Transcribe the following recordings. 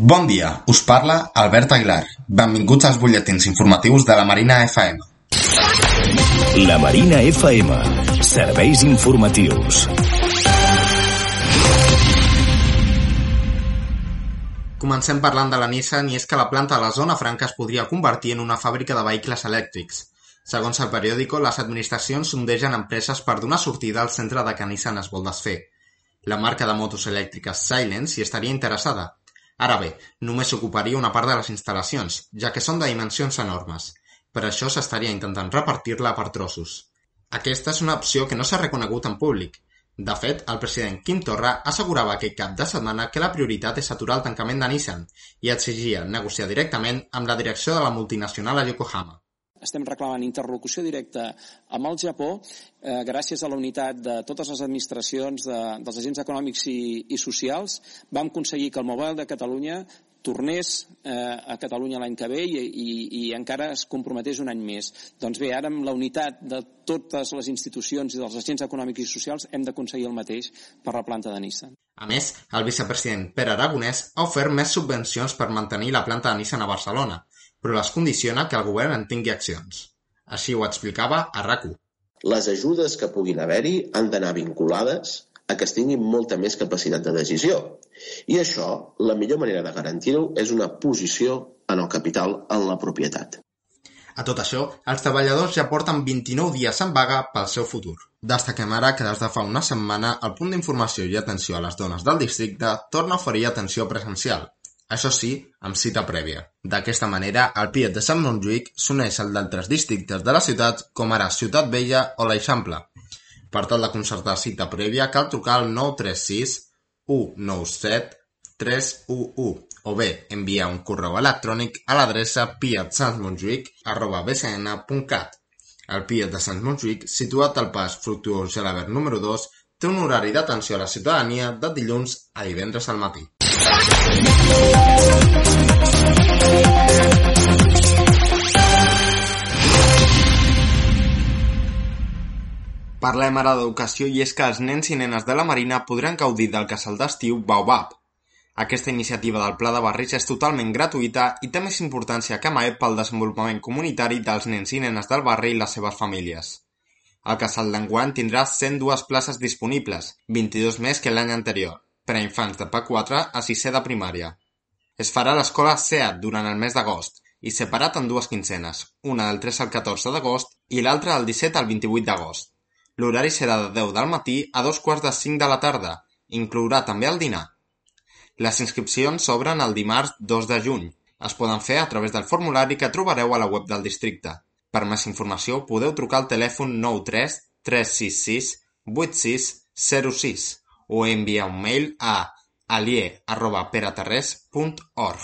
Bon dia, us parla Albert Aguilar. Benvinguts als butlletins informatius de la Marina FM. La Marina FM. Serveis informatius. Comencem parlant de la Nissan i és que la planta de la Zona Franca es podria convertir en una fàbrica de vehicles elèctrics. Segons el periòdico, les administracions sondegen empreses per donar sortida al centre de que Nissan es vol desfer. La marca de motos elèctriques Silence hi estaria interessada, Ara bé, només s'ocuparia una part de les instal·lacions, ja que són de dimensions enormes. Per això s'estaria intentant repartir-la per trossos. Aquesta és una opció que no s'ha reconegut en públic. De fet, el president Quim Torra assegurava aquest cap de setmana que la prioritat és aturar el tancament de Nissan i exigia negociar directament amb la direcció de la multinacional a Yokohama estem reclamant interlocució directa amb el Japó eh, gràcies a la unitat de totes les administracions, de, dels agents econòmics i, i socials. Vam aconseguir que el Mobile de Catalunya tornés eh, a Catalunya l'any que ve i, i, i encara es comprometés un any més. Doncs bé, ara amb la unitat de totes les institucions i dels agents econòmics i socials hem d'aconseguir el mateix per la planta de Nissan. A més, el vicepresident Pere Aragonès ha ofert més subvencions per mantenir la planta de Nissan a Barcelona, però les condiciona que el govern en tingui accions. Així ho explicava a rac Les ajudes que puguin haver-hi han d'anar vinculades a que es tingui molta més capacitat de decisió. I això, la millor manera de garantir-ho és una posició en el capital en la propietat. A tot això, els treballadors ja porten 29 dies en vaga pel seu futur. Destaquem ara que des de fa una setmana el punt d'informació i atenció a les dones del districte torna a oferir atenció presencial, això sí, amb cita prèvia. D'aquesta manera, el Piet de Sant Montjuïc s'uneix al d'altres districtes de la ciutat, com ara Ciutat Vella o l'Eixample. Per tal de concertar cita prèvia, cal trucar al 936 197 311 o bé enviar un correu electrònic a l'adreça piatsantsmontjuïc.bcn.cat. El Piet de Sant Montjuïc, situat al pas Fructuós Gelabert número 2, té un horari d'atenció a la ciutadania de dilluns a divendres al matí. Parlem ara d'educació i és que els nens i nenes de la Marina podran gaudir del casal d'estiu Baobab. Aquesta iniciativa del Pla de Barris és totalment gratuïta i té més importància que mai pel desenvolupament comunitari dels nens i nenes del barri i les seves famílies. El casal d'enguany tindrà 102 places disponibles, 22 més que l'any anterior, per a infants de P4 a sisè de primària. Es farà a l'escola SEAT durant el mes d'agost i separat en dues quinzenes, una del 3 al 14 d'agost i l'altra del 17 al 28 d'agost. L'horari serà de 10 del matí a dos quarts de 5 de la tarda. Inclourà també el dinar. Les inscripcions s'obren el dimarts 2 de juny. Es poden fer a través del formulari que trobareu a la web del districte. Per més informació podeu trucar al telèfon 93 366 8606 o enviar un mail a alier.peraterres.org.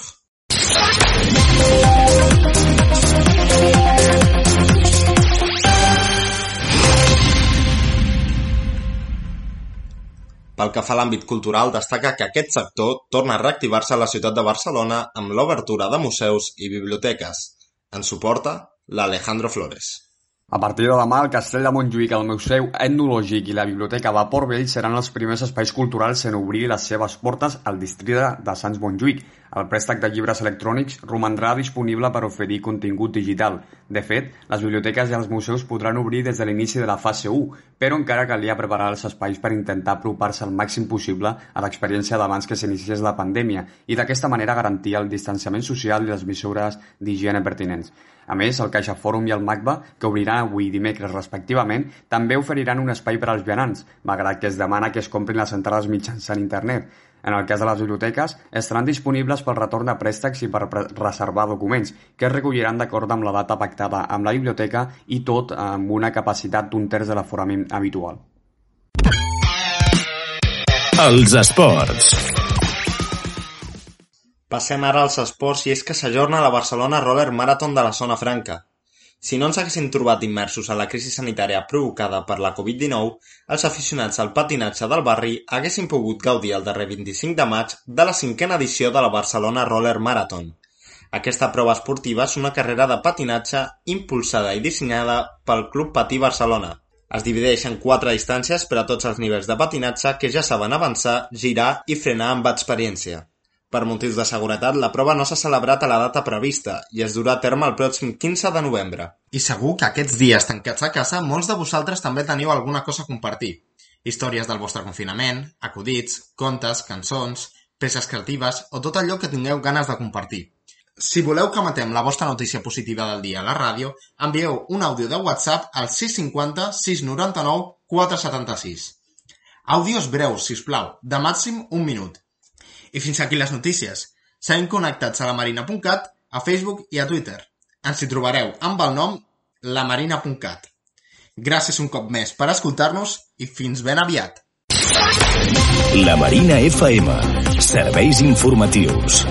Pel que fa a l'àmbit cultural, destaca que aquest sector torna a reactivar-se a la ciutat de Barcelona amb l'obertura de museus i biblioteques. En suporta l'Alejandro Flores. A partir de demà, el Castell de Montjuïc, el Museu Etnològic i la Biblioteca de Port Vell seran els primers espais culturals en obrir les seves portes al districte de Sants Montjuïc. El préstec de llibres electrònics romandrà disponible per oferir contingut digital. De fet, les biblioteques i els museus podran obrir des de l'inici de la fase 1, però encara calia preparar els espais per intentar apropar-se al màxim possible a l'experiència d'abans que s'iniciés la pandèmia i d'aquesta manera garantir el distanciament social i les mesures d'higiene pertinents. A més, el Caixa Fòrum i el MACBA, que obriran avui i dimecres respectivament, també oferiran un espai per als vianants, malgrat que es demana que es comprin les entrades mitjançant internet. En el cas de les biblioteques, estaran disponibles pel retorn de préstecs i per reservar documents, que es recolliran d'acord amb la data pactada amb la biblioteca i tot amb una capacitat d'un terç de l'aforament habitual. Els esports. Passem ara als esports i és que s'ajorna la Barcelona Roller Marathon de la Zona Franca. Si no ens haguessin trobat immersos en la crisi sanitària provocada per la Covid-19, els aficionats al patinatge del barri haguessin pogut gaudir el darrer 25 de maig de la cinquena edició de la Barcelona Roller Marathon. Aquesta prova esportiva és una carrera de patinatge impulsada i dissenyada pel Club Patí Barcelona. Es divideix en quatre distàncies per a tots els nivells de patinatge que ja saben avançar, girar i frenar amb experiència. Per motius de seguretat, la prova no s'ha celebrat a la data prevista i es durà a terme el pròxim 15 de novembre. I segur que aquests dies tancats a casa molts de vosaltres també teniu alguna cosa a compartir. Històries del vostre confinament, acudits, contes, cançons, peces creatives o tot allò que tingueu ganes de compartir. Si voleu que matem la vostra notícia positiva del dia a la ràdio, envieu un àudio de WhatsApp al 650 699 476. Àudios breus, si us plau, de màxim un minut. I fins aquí les notícies. Seguim connectats a lamarina.cat, a Facebook i a Twitter. Ens hi trobareu amb el nom lamarina.cat. Gràcies un cop més per escoltar-nos i fins ben aviat. La Marina FM. Serveis informatius.